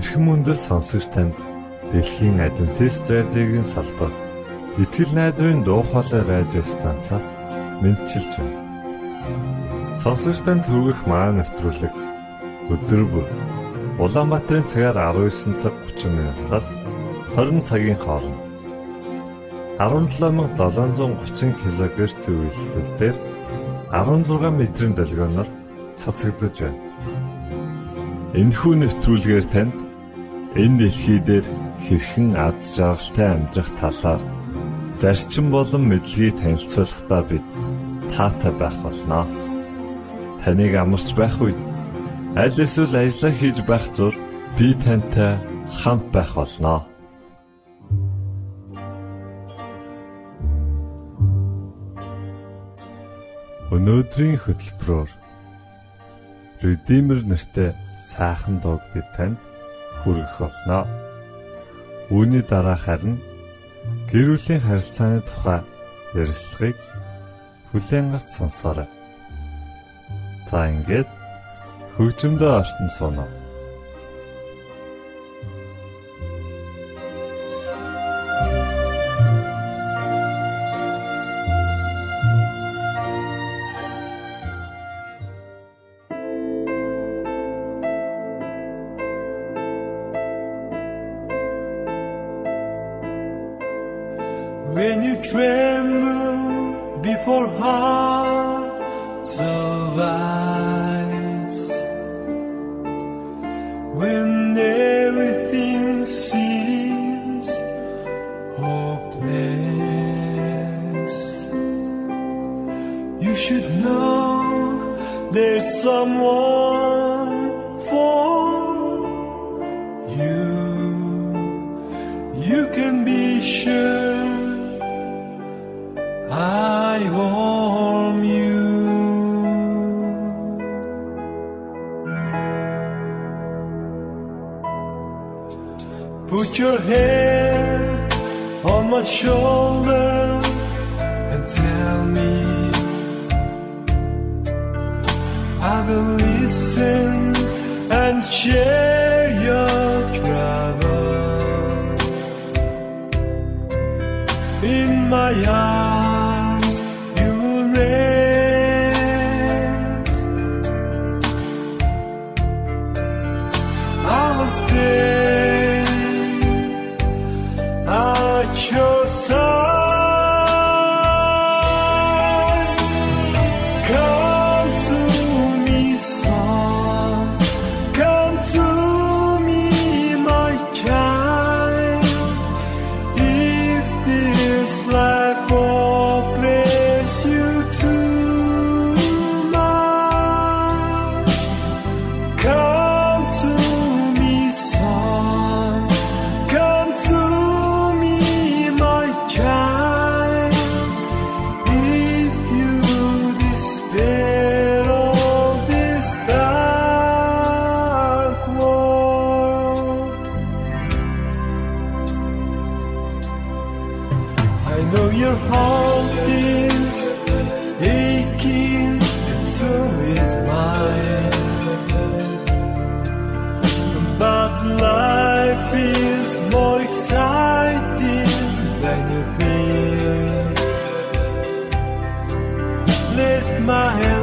Эрхэм мөндөд сонсогч танд Дэлхийн Адвентист радиогийн салбар Итгэл найдрын дуу хоолой радио станцаас мэдчилж байна. Сонсогч танд хүргэх маань нэвтрүүлэг өдөр бүр Улаанбаатарын цагаар 19 цаг 30 минутаас 20 цагийн хооронд 17730 кГц зөвлөлтөөр 16 метрийн долгионоор цацагдж байна. Энэхүү нэвтрүүлгээр танд энэ дэлхий дээр хэрхэн аз жаргалтай амьдрах талаар зарчим болон мэдлэгийг танилцуулахдаа бид таатай байх болноо. Таныг амарч байх үед аль эсвэл ажиллаа хийж байх зур би тантай хамт байх болноо. Өнөөдрийн хөтөлбөрөөр Redeemer нэртэй сайхан дуу бид танд хүргэх болно. Үүний дараа харин гэр бүлийн харилцааны тухай ярилцлагыг хүлээн авч сонсоорой. За ингээд хөгжмөдөө ортон соно. Put your hand on my shoulder and tell me. I will listen and share your trouble. In my arms lift my hand.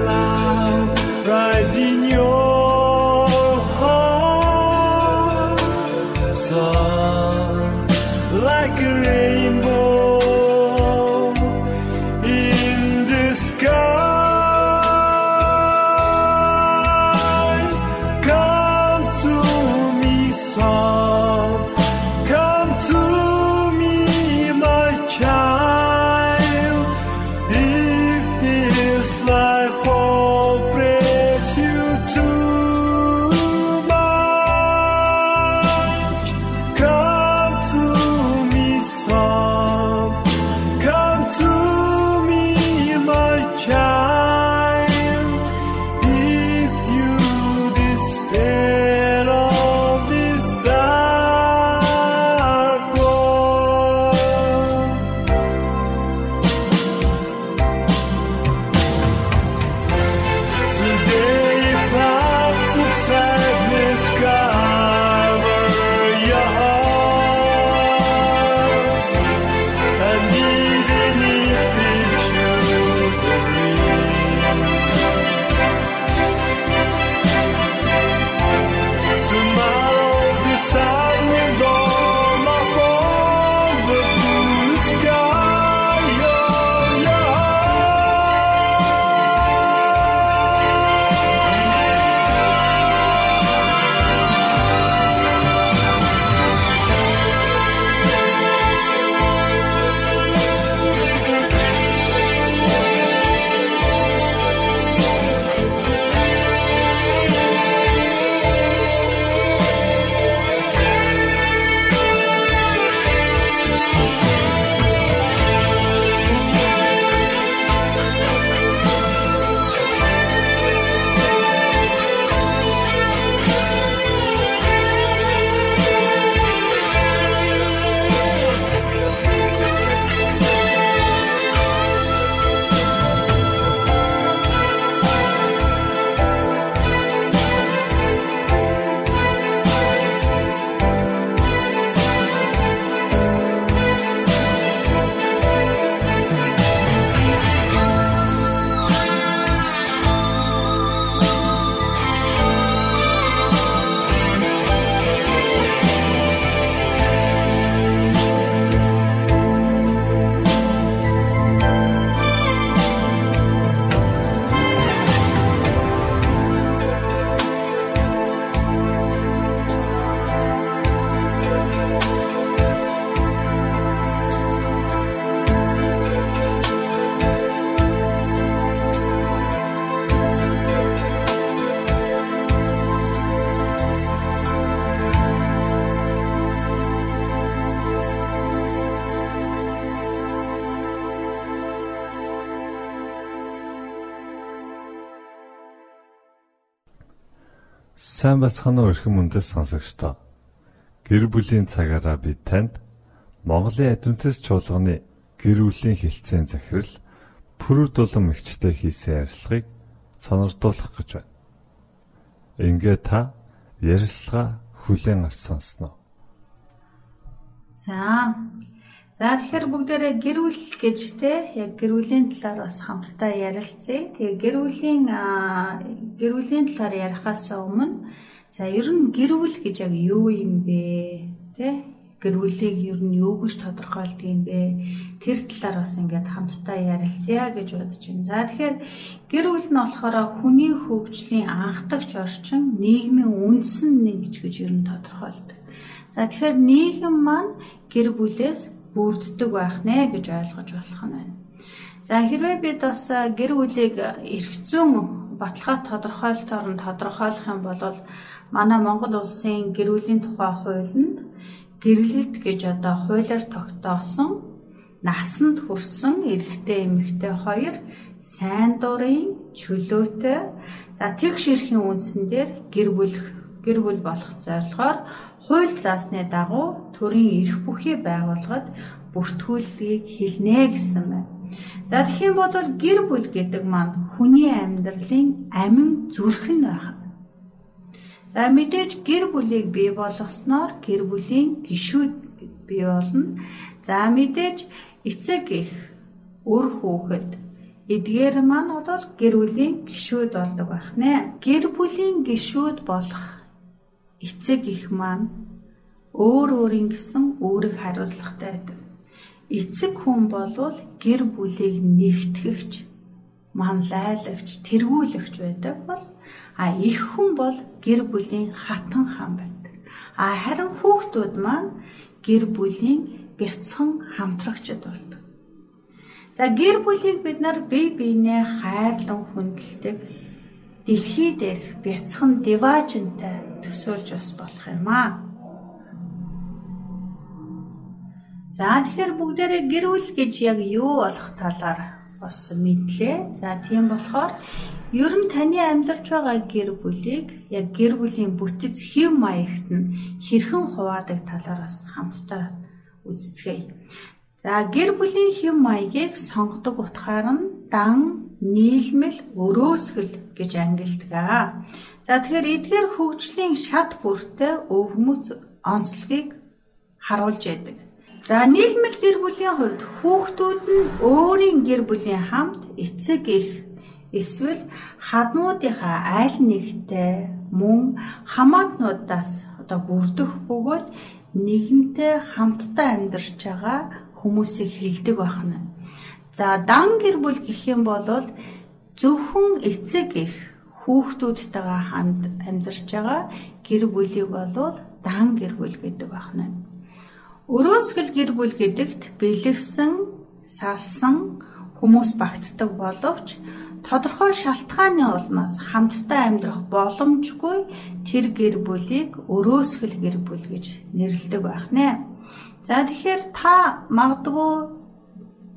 Сайн бацхан уу эрхэм мөндөд сонсогчдоо. Гэр бүлийн цагаараа би танд Монголын адвентист чуулганы гэр бүлийн хилцээний захирал Пүрүр дулам эгчтэй хийсэн ярилцлагыг сонирдуулах гэж байна. Ингээ та ярилцлага хүлээн авч сонсноо. За. За тэгэхээр бүгдээрээ гэр бүл гэж те яг гэр бүлийн талаар бас хамтдаа ярилцъя. Тэгээ гэр бүлийн гэр бүлийн талаар ярихаас өмнө за ер нь гэр бүл гэж яг юу юм бэ? Тэ? Гэр бүлийг ер нь юу гэж тодорхойлдог юм бэ? Тэр талаар бас ингээд хамтдаа ярилцъя гэж бодож байна. За тэгэхээр гэр бүл нь болохоор хүний хөгжлийн анхдагч орчин, нийгмийн үндсэн нэг гэж ер нь тодорхойлдог. За тэгэхээр нийгэм маань гэр бүлээс бүрддэг байх нэ гэж ойлгож болох нь байна. За хэрвээ бид бас гэр бүлийг эрх зүйн баталгаа тодорхойлолтоор нь тодорхойлох юм бол манай Монгол улсын гэр бүлийн тухай хуулинд гэрлэлт гэж одоо хуулиар тогтоосон насанд хүрсэн эрэгтэй эмэгтэй хоёр сайн дурын чөлөөтэй за тэгш эрхийн үндсэн дээр гэр бүл гэр бүл болох зорилгоор хууль заасны дагуу төрийн эрх бүхий байгууллагад бүртгүүлгийг хэлнэ гэсэн байна. За юм бол гэр бүл гэдэг маань хүний амьдралын амин зүрхэн байна. За мэдээж гэр бүлийг бий болгосноор гэр бүлийн гишүүд бий болно. За мэдээж эцэг их өр хүүхэд эдгээр маань бол гэр бүлийн гишүүд болдог байх нэ. Гэр бүлийн гишүүд болох эцэг их маань өөр өөрийн гэсэн үүрэг хариуцлагатай байдаг. Эцэг хүн болвол гэр бүлийг нэгтгэгч, манлайлагч, тэргүүлэгч байдаг бол а их хүн бол гэр бүлийн хатан хаан байдаг. А харин хүүхдүүд маань гэр бүлийн бяцхан хамтрагчд болдог. За гэр бүлийг бид нар бие биенээ хайрлан хүндэлдэг дэлхий дээрх бяцхан диважнтай төсөөлж бас болох юм аа. За тэгэхээр бүгдээрээ гэр бүл гэж яг юу болох талаар бас мэдлээ. За тийм болохоор ер нь таны амьдарч байгаа гэр бүлийг яг гэр бүлийн бүтэц хэв маягт нь хэрхэн хуваадаг талаар бас хамтдаа үздэцгээе. За гэр бүлийн хэв маягийг сонгодог утгаар нь дан, нийлмэл, өрөөсгөл гэж ангилдаг. За тэгэхээр эдгээр хөгжлийн шат бүртээ өвгмөц онцлогийг харуулж яадаг. За нийгмэл гэр бүлийн хувьд хүүхдүүд нь өөрийн гэр бүлийн хамт эцэг их эсвэл хаднуудынхаа аль нэгтэй мөн хамаатнуудаас одоо бүрдэх бөгөөд нэгэнтэй хамтдаа амьдарч байгаа хүмүүсийг хилдэг байна. За дан гэр бүл гэх юм бол зөвхөн эцэг их хүүхдүүдтэйгээ хамт амьдарч байгаа гэр бүлийг бол дан гэр бүл гэдэг байна. Өрөөсгөл гэр бүл гэдэгт бэлэвсэн, салсан хүмүүс багтдаг боловч тодорхой шалтгааны улмаас хамтдаа амьдрах боломжгүй тэр гэр бүлийг өрөөсгөл гэр бүл гэж нэрлэдэг байх нэ. За тэгэхээр та магадгүй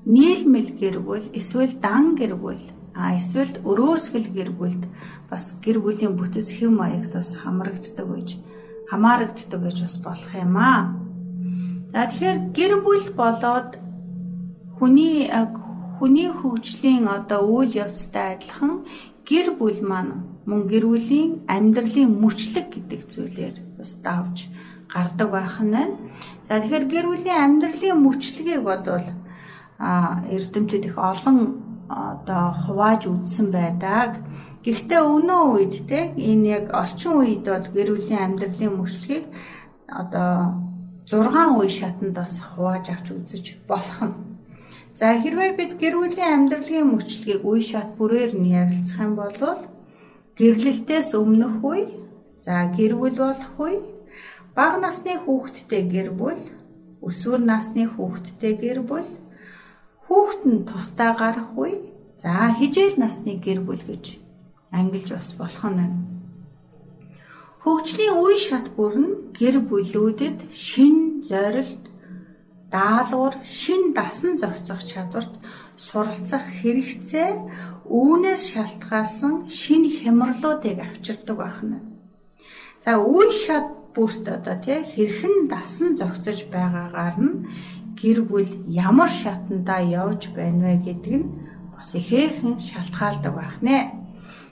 нийлмэл гэр бүл эсвэл дан гэр бүл а эсвэл өрөөсгөл гэр бүлд бас гэр бүлийн бүтэц хэм маягт бас хамрагддаг гэж хамаарагддаг гэж бас болох юм аа. За тэгэхээр гэр бүл болоод хүний хүний хөгжлийн одоо үйл явцтай адилхан гэр бүл маань мөн гэр бүлийн амьдралын мөчлөг гэдэг зүйлээр бас давж гардаг байх нь байна. За тэгэхээр гэр бүлийн амьдралын мөчлөгийг бодвол эрдэмтэд их олон одоо хувааж үзсэн байдаг. Гэхдээ өнөө үед те энэ яг орчин үед бол гэр бүлийн амьдралын мөчлөгийг одоо 6 үе шатанд бас хувааж авч үзэж болох нь. За хэрвээ бид гэр бүлийн амьдралын мөчлөгийг үе шат бүрээр нь ярилцах юм бол гэрлэлтээс өмнөх үе, за гэр бүл болох үе, бага насны хүүхэдтэй гэр бүл, өсвөр насны хүүхэдтэй гэр бүл, хүүхэд нь тусдаа гарах үе, за хижээл насны гэр бүл гэж ангилж бас болох нь. Хөгжлийн үе шат бүр нь гэр бүлүүдэд шин зорилт, даалгавар, шин дасан зохицох чадварт суралцах хэрэгцээ үүнээс шалтгаалсан шин хямралуудыг авчирдаг байна. За үе шат бүрт одоо тий хэрхэн дасан зогсож байгаагаар нь гэр бүл ямар шатандаа явж байна вэ гэдэг нь бас ихээхэн шалтгаалдаг байх нэ.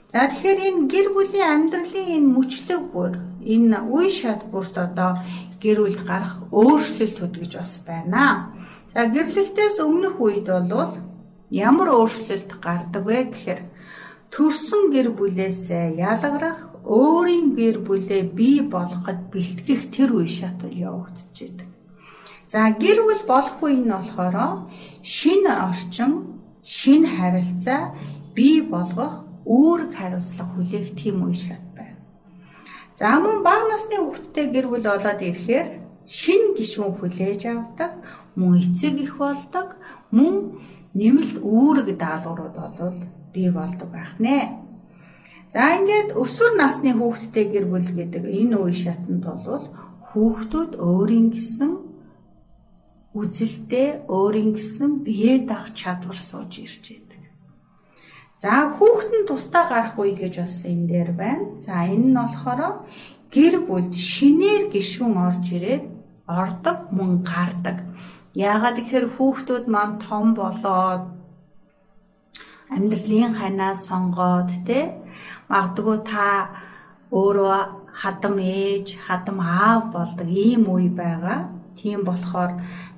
За тэгэхээр энэ гэр бүлийн амьдралын энэ мөчлөг бүр энэ үе шат бүрт одоо гэр бүлд гарах өөрчлөлтүүд гэж бас байна. За гэрлэлтээс өмнөх үед бол ямар өөрчлөлт гардаг вэ гэхээр төрсөн гэр бүлээсээ ялгарах өөрийн гэр бүлээ бий болгоход бэлтгэх тэр үе шат явагдчихэдэг. За гэр бүл болох үе нь болохоор шинэ орчин, шинэ харилцаа бий болгох үүрэг хариуцлага хүлээх тийм үе шат байна. За мөн бага насны хүүхдтэй гэр бүл болоод ирэхээр шинэ гишүүн хүлээж авдаг, мөн эцэг их болдог, мөн нэмэлт үүрэг даалгаврууд болвол бий болдог байх нэ. За ингээд өсвөр насны хүүхдтэй гэр бүл гэдэг энэ үе шатанд бол хүүхдүүд өөрийн гэсэн үзэлтэй өөрийн гэсэн бие даах чадвар сууж ирж байдаг. За хүүхэд нь тусдаа гарах үе гэж бас энэ дээр байна. За энэ нь болохоор гэр бүлд шинээр гишүүн орж ирээд ордог мөн гардаг. Яагаад гэхээр хүүхдүүд маань том болоод амьдралын ханаа сонгоод те магадгүй та өөрөө хадам ээж, хадам аав болдог ийм үе байгаа. Тийм болохоор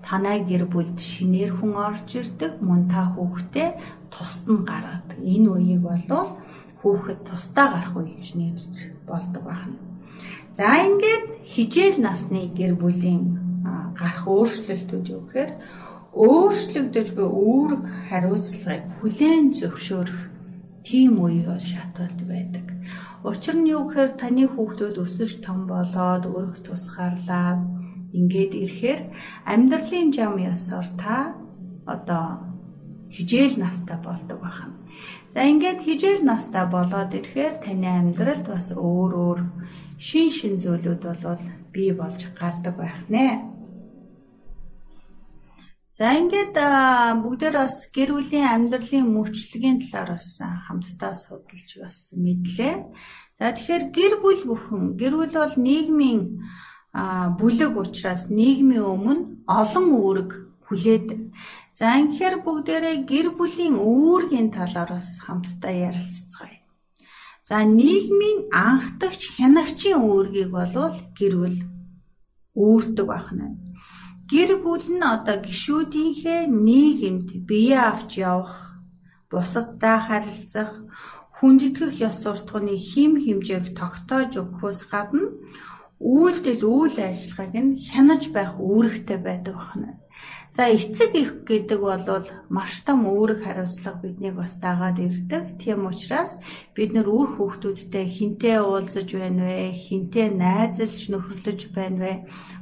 танай гэр бүлд шинээр хүн орж ирдэг, мөн та хүүхдээ тусад нь гаргадаг. Энэ үеийг бол хүүхэд тусдаа гарах үе гэж нэрлэж болдог байна. За ингээд хижээл насны гэр бүлийн гарах өөрчлөлтүүд юу гэхээр өөрчлөгдөж буй үүрэг хариуцлагыг хүлээн зөвшөөрөх тийм үе бол шатгалт байдаг. Учир нь юу гэхээр таны хүүхдүүд өсөж том болоод өрх тусгаарлаа ингээд ирэхээр амьдралын зам ёсоор та одоо хижээл настай болдог байна. За ингээд хижээл настай болоод ирэхээр таны амьдралд бас өөр өөр шин шин зүйлүүд бол бий болж гардаг байх нэ. За ингээд бүгдээр бас гэр бүлийн амьдралын мөрчлөгийн талаар бас хамтдаа судалж бас мэдлээ. За тэгэхээр гэр бүл бүхэн гэр бүл бол нийгмийн бүлэг учраас нийгмийн өмнө олон үүрэг хүлээдэг. За ингээд бүгдээрээ гэр бүлийн үүргийн талаар бас хамтдаа ярилцгаая. За нийгмийн анхдагч хянагчийн үүргийг болвол гэр бүл үүрдэг байна гэр бүл нь одоо гişүүдийнхээ нийгэмд бие авч явах, бусадтай харилцах, хүндэтгэх ёс суртахууны хим хэмжээг тогтоож өгөхөөс гадна үйлдэл үйл ажиллагааг нь хянаж байх үүрэгтэй байдаг байна. За эцэг их гэдэг бол маш том үүрэг хариуцлага биднийг бас дагаад ирдэг. Тийм учраас бид нар үр хүүхдүүдтэй хинтээ уулзаж байна вэ? Хинтээ найзалж нөхөрлөж байна вэ?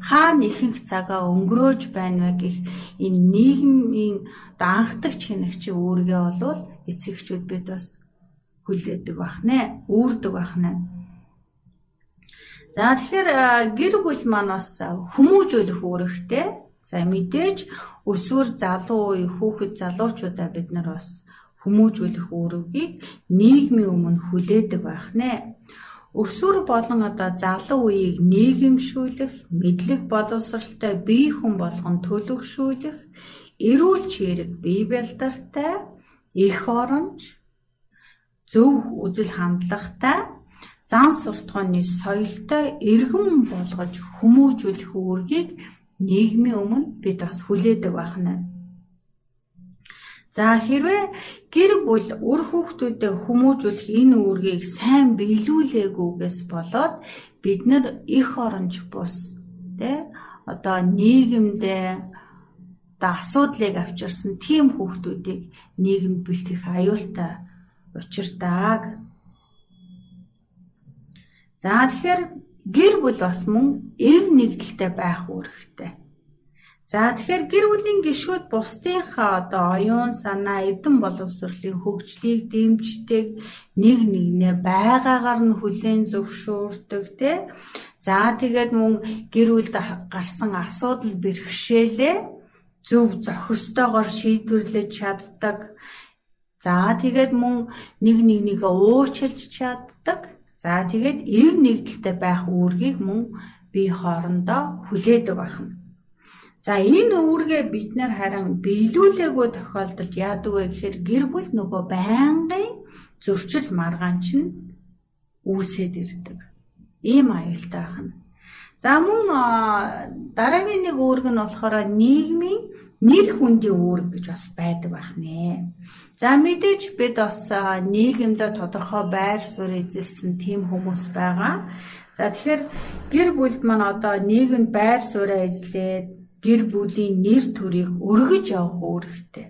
Хаана ихэнх цагаа өнгөрөөж байна вэ гэх энэ нийгмийн данхдагч хинэгчийн үүргээ бол эцэгчүүд бид бас хүлээдэг байх нэ, үүрдэг байх нэ. За тэгэхээр гэр бүл маань бас хүмүүжүүлэх үүрэгтэй За мэдээж өсвөр залуу үе хүүхэд залуучуудаа бид нар бас хүмүүжүүлэх үүргийг нийгмийн өмнө хүлээдэг байх нэ. Өсвөр болон одоо залуу үеийг нийгэмшүүлэх, мэдлэг боловсралтай бие хүн болгон төлөвшүүлэх, эрүүл чирэг бие бэлдартай, эх оронч, зөв үзэл хандлагатай зан суртахууны соёлтой иргэн болгож хүмүүжүүлэх үүргийг нийгмийн өмнө бид бас хүлээдэг байна. За хэрвээ гэр бүл үр хүүхдүүдэд хүмүүжүүлэх энэ үүргийг сайн биелүүлээгүйгээс болоод бид нар их оронж бус тэ одоо нийгэмдээ одоо асуудлыг авчирсан тийм хүүхдүүдийг нийгэмд бэлтгэх аюултай учиртааг. За тэгэхээр гэр бүл бас мөн эв нэгдэлтэй байх үүрэгтэй. За тэгэхээр гэр бүлийн гишүүд бусдынхаа одоо оюун санаа, эрдэм боловсролын хөгжлийг дэмждэг, нэг нэгнээ байгаагаар нь хүлээн зөвшөөрдөг тий. За тэгээд мөн гэр бүлд гарсан асуудал бэрхшээлээ зөв зохистойгоор шийдвэрлэж чаддаг. За тэгээд мөн нэг нэг нэгэ уучлж чаддаг. За тэгээд эв нэгдэлтэй байх үүргийг мөн бие хоорондоо хүлээдэг байна. За энэ үүргээ бид нар харин биелүүлээгүй тохиолдолд яадаг вэ гэхээр гэр бүл нөгөө байнгын зөрчил маргаан чинь үүсээд ирдэг. Ийм аюултай байна. За мөн дараагийн нэг үүрэг нь болохоор нийгмийн нэр хүндийн үүрэг гэж бас байдаг байх нэ. За мэдээж бид бас нийгэмдээ тодорхой байр суурь эзэлсэн тийм хүмүүс байгаа. За тэгэхээр гэр бүлд маань одоо нийгэмд байр сууриа эзлээд гэр бүлийн нэр төрийг өргөж явах үүрэгтэй.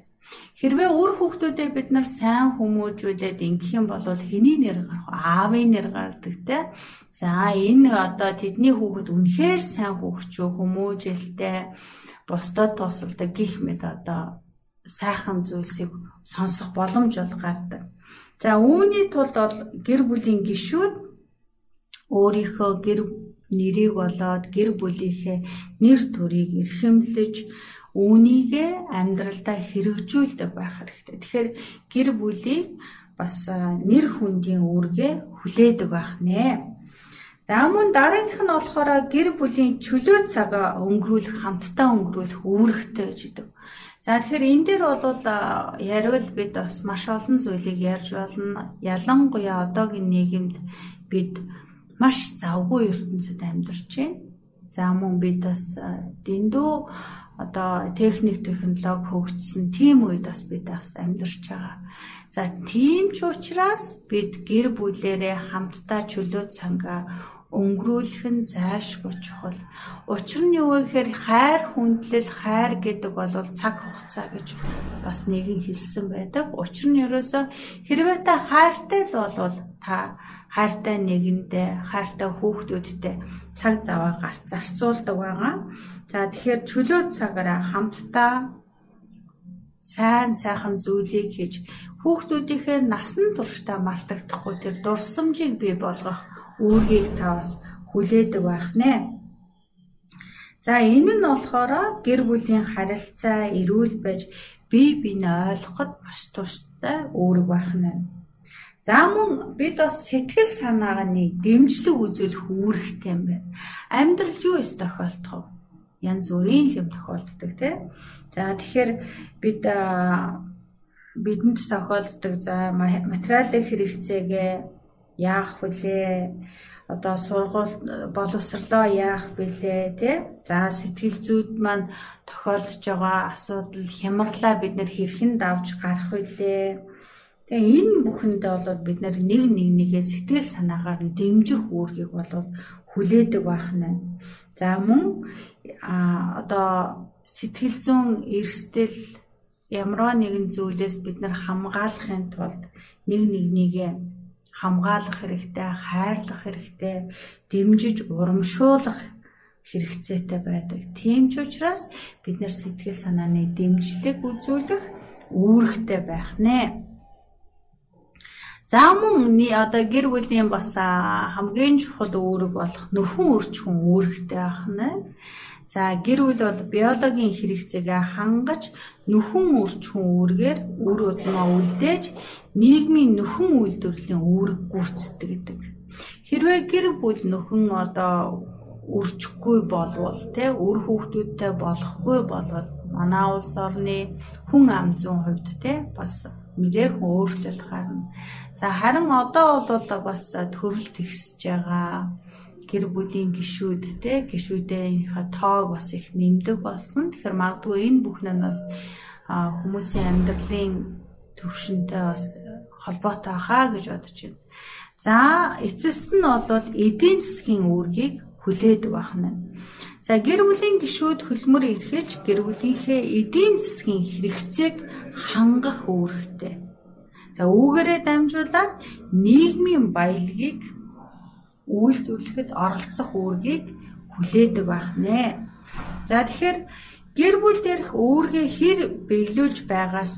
Хэрвээ үр хүүхдүүдэд бид нар сайн хүмүүжүүлээд ингэх юм бол хэний нэр гарах вэ? Аавын нэр гардаг те. За энэ одоо тэдний хүүхэд үнэхээр сайн хүүхчүү хүмүүжэлтэй бусдад тусалдаг гих мэд одоо сайхан зүйлсийг сонсох боломж бол гардаг. За үүний тулд бол гэр бүлийн гишүүд өөрийнхөө гэр нэрийг болоод гэр бүлийнхээ нэр төрийг эрхэмлэж үүнийгээ амьдралдаа хэрэгжүүлдэг байх хэрэгтэй. Тэгэхээр гэр бүлийг бас нэр хүндийн үүргээ хүлээдэг байх нэ. За мөн дараагийнх нь болохоор гэр бүлийн чөлөө цаг өнгөрүүлэх хамтдаа өнгөрүүлэх үүрэгтэй гэж идэв. За тэгэхээр энэ дээр бол яриул бид бас маш олон зүйлийг ярьж болно. Ялангуяа одоогийн нийгэмд бид маш завгүй ертөнцид амьдарч байна. За мөн бид бас дэндүү одоо техник технологи хөгжсөн тийм үед бас бид бас амьдарч байгаа. За тийм ч учраас бид гэр бүлэрээ хамтдаа чөлөө цангаа өнгөрүүлэх нь зайлшгүй чухал. Учир нь юу вэ гэхээр хайр хүндлэл хайр гэдэг бол цаг хугацаа гэж бас нэгэн хэлсэн байдаг. Учир нь ерөөсөө хэрвээ та хайртай л бол та хайртай нэгэндээ, хайртай хүүхдүүдтэй цаг заваа гарц зарцуулдаг байгаа. За тэгэхээр чөлөө цагаараа хамтдаа сайн сайхан зүйлийг хийж хүүхдүүдийнхээ насан туршдаа мартагдахгүй тэр дурсамжийг бий болгох үүргийг та бас хүлээдэг байх нэ. За энэ нь болохоор гэр бүлийн харилцаа эрүүл байж бие биенээ ойлгоход маш тустай үүрэг байх нэ. За мөн бид бас сэтгэл санааны дэмжлэг үзүүлэх үүрэгтэй юм байна. Амьдрал юу эс тохиолдох вэ? Янз бүрийн юм тохиолддог тий. За тэгэхээр бид бидэнд тохиолддог за материалын хэрэгцээгээ яах вүлээ? Одоо сургууль боловсрлоо яах вүлээ тий? За сэтгэл зүйд маань тохиолдож байгаа асуудал хямрлаа бид нэр хэрхэн давж гарах вүлээ? Тэгээ энэ бүхэндээ бол бид нэг нэг нэгээ сэтгэл санаагаар нь дэмжих үүргийг бол хүлээдэг байх нь. За мөн а одоо сэтгэл зүйн эрсдэл ямар нэгэн зүйлээс бид нар хамгаалахын тулд нэг нэг нэгээ хамгаалах хэрэгтэй, хайрлах хэрэгтэй, дэмжиж урамшуулах хэрэгцээтэй байдаг. Тийм ч учраас бид нар сэтгэл санааны дэмжлэг үзүүлэх үүрэгтэй байх нэ. За мөн одоо гэр бүлийн бас хамгийн чухал үүрэг болох нөхөн өрчхөн үүрэгтэй байх нь. За гэр бүл бол биологийн хэрэгцээгээ хангаж нөхөн өрчхөн үүргээр үр удмаа үлдээж нийгмийн нөхөн үйлдвэрлэлийн үүрэг гүйцэтгэдэг гэдэг. Хэрвээ гэр бүл нөхөн одоо үржихгүй болвол те үр хүүхдүүдтэй болохгүй болвол манай улс орны хүн ам зүйн хувьд те бас мэрэг өөрчлөлт гарна. За харин одоо бол бас төрөлт ихсэж байгаа гэр бүлийн гишүүд те гишүүдийнхээ тоог бас их нэмдэг болсон. Тэгэхээр магадгүй энэ бүхэн нь бас хүмүүсийн амьдралын төвшөнтэй бас холбоотой хаа гэж бодож байна. За эцэст нь бол эдийн засгийн үүргийг хүлээдэг байна. За гэр бүлийн гишүүд хөлмөр эрхэлж гэр бүлийнхээ эдийн засгийн хэрэгцээг хангах үүрэгтэй За үүгээрээ дамжуулаад нийгмийн баялагийг үйлдвэрлэхэд оролцох үүргийг хүлээдэг байх нэ. За тэгэхээр гэр бүл дээрх үүргээ хэр биелүүлж байгаас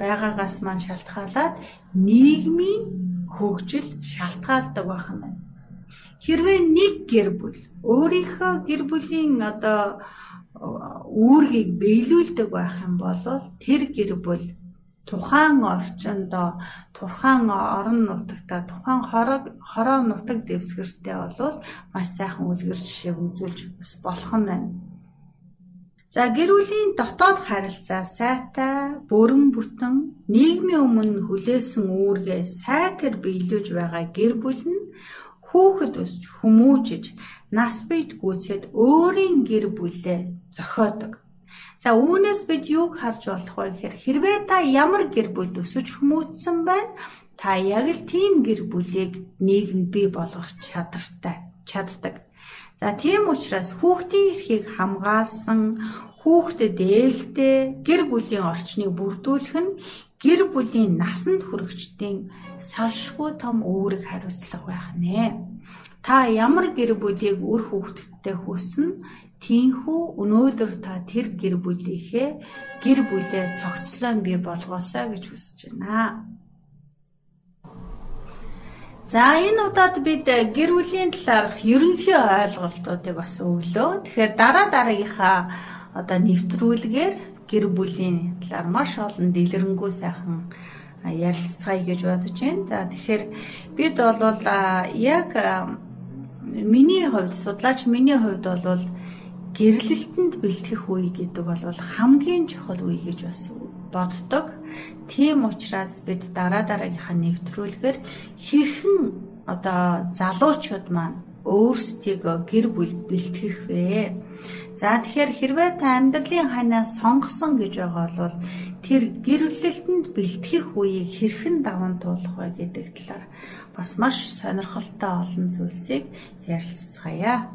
байгаагаас маань шалтгаалаад нийгмийн хөгжил шалтгаалдаг байх нь. Хэрвээ нэг гэр бүл өөрийнхөө гэр бүлийн одоо үүргийг биелүүлдэг байх юм бол тэр гэр бүл тухайн орчинд тухайн орон нутагта тухайн хорог хороо нутаг дэвсгэртэй болвол маш сайхан үлгэр жишээг үзүүлж бас болох нь байна. За гэр бүлийн дотоод харилцаа сайтай, бүрэн бүтэн, нийгмийн өмнө хүлээсэн үүргээ сайтар биелүүлж байгаа гэр бүл нь хүүхэд өсч хүмүүжиж нас бийт гүйцэд өөрийн гэр бүлээ зохиодог. За үүнээс бид юуг харж болох вэ гэхээр хэрвээ та ямар гэр бүлд өсөж хүмүүжсэн байна та яг л тийм гэр бүлийг нийгэмд бий болгох чадвартай чаддаг. За тийм учраас хүүхдийн эрхийг хамгаалсан хүүхдэд ээлтэй гэр бүлийн орчныг бүрдүүлэх нь гэр бүлийн насанд хүрэгчдийн салшгүй том үүрэг хариуцлага байх нэ. Та ямар гэр бүлийг үр хүүхдтэй хүснэ тийхүү өнөөдөр та тэр гэр бүлийнхээ гэр бүлээ цогцлон бий болгоосаа гэж хүсэж байна. За энэ удаад бид гэр бүлийн талаарх ерөнхий ойлголтуудыг бас өглөө. Тэгэхээр дараа дараагийнхаа одоо нэвтрүүлгээр гэр бүлийн талаар маш олон дэлгэрэнгүй сайхан ярилцгаая гэж бодож байна. За тэгэхээр бид бол яг миний хувьд судлаач миний хувьд бол гэрлэлтэнд бэлтгэх үе гэдэг бол хамгийн чухал үе гэж бас боддог. Тийм учраас бид дараа дараагийнхаа нэвтрүүлгээр хэрхэн одоо залуучууд маань өөрсдийгөө гэр бүл бэлтгэх вэ? За тэгэхээр хэрвээ та амьдралын ханаа сонгосон гэж байгаа бол тэр гэр бүлэлтэнд бэлтгэх үеийг хэрхэн даван туулах вэ гэдэг талаар бас маш сонирхолтой олон зүйлсийг ярилцгаая.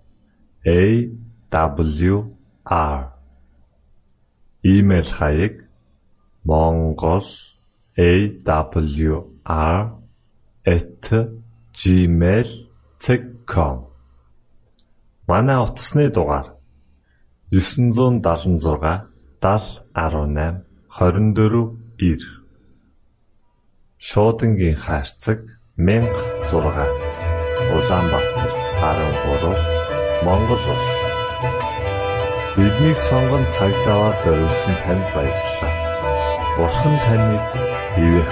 AWR Имейл хаяг mongol@gmail.com Манай утасны дугаар 976 7018 24 9 Шуудангийн хаяг 16 Улаанбаатар 13 Монгол улс Биднийг сонгонд цаг зав аваад зориулсан танд баярлалаа. Бурхан таныг бивээх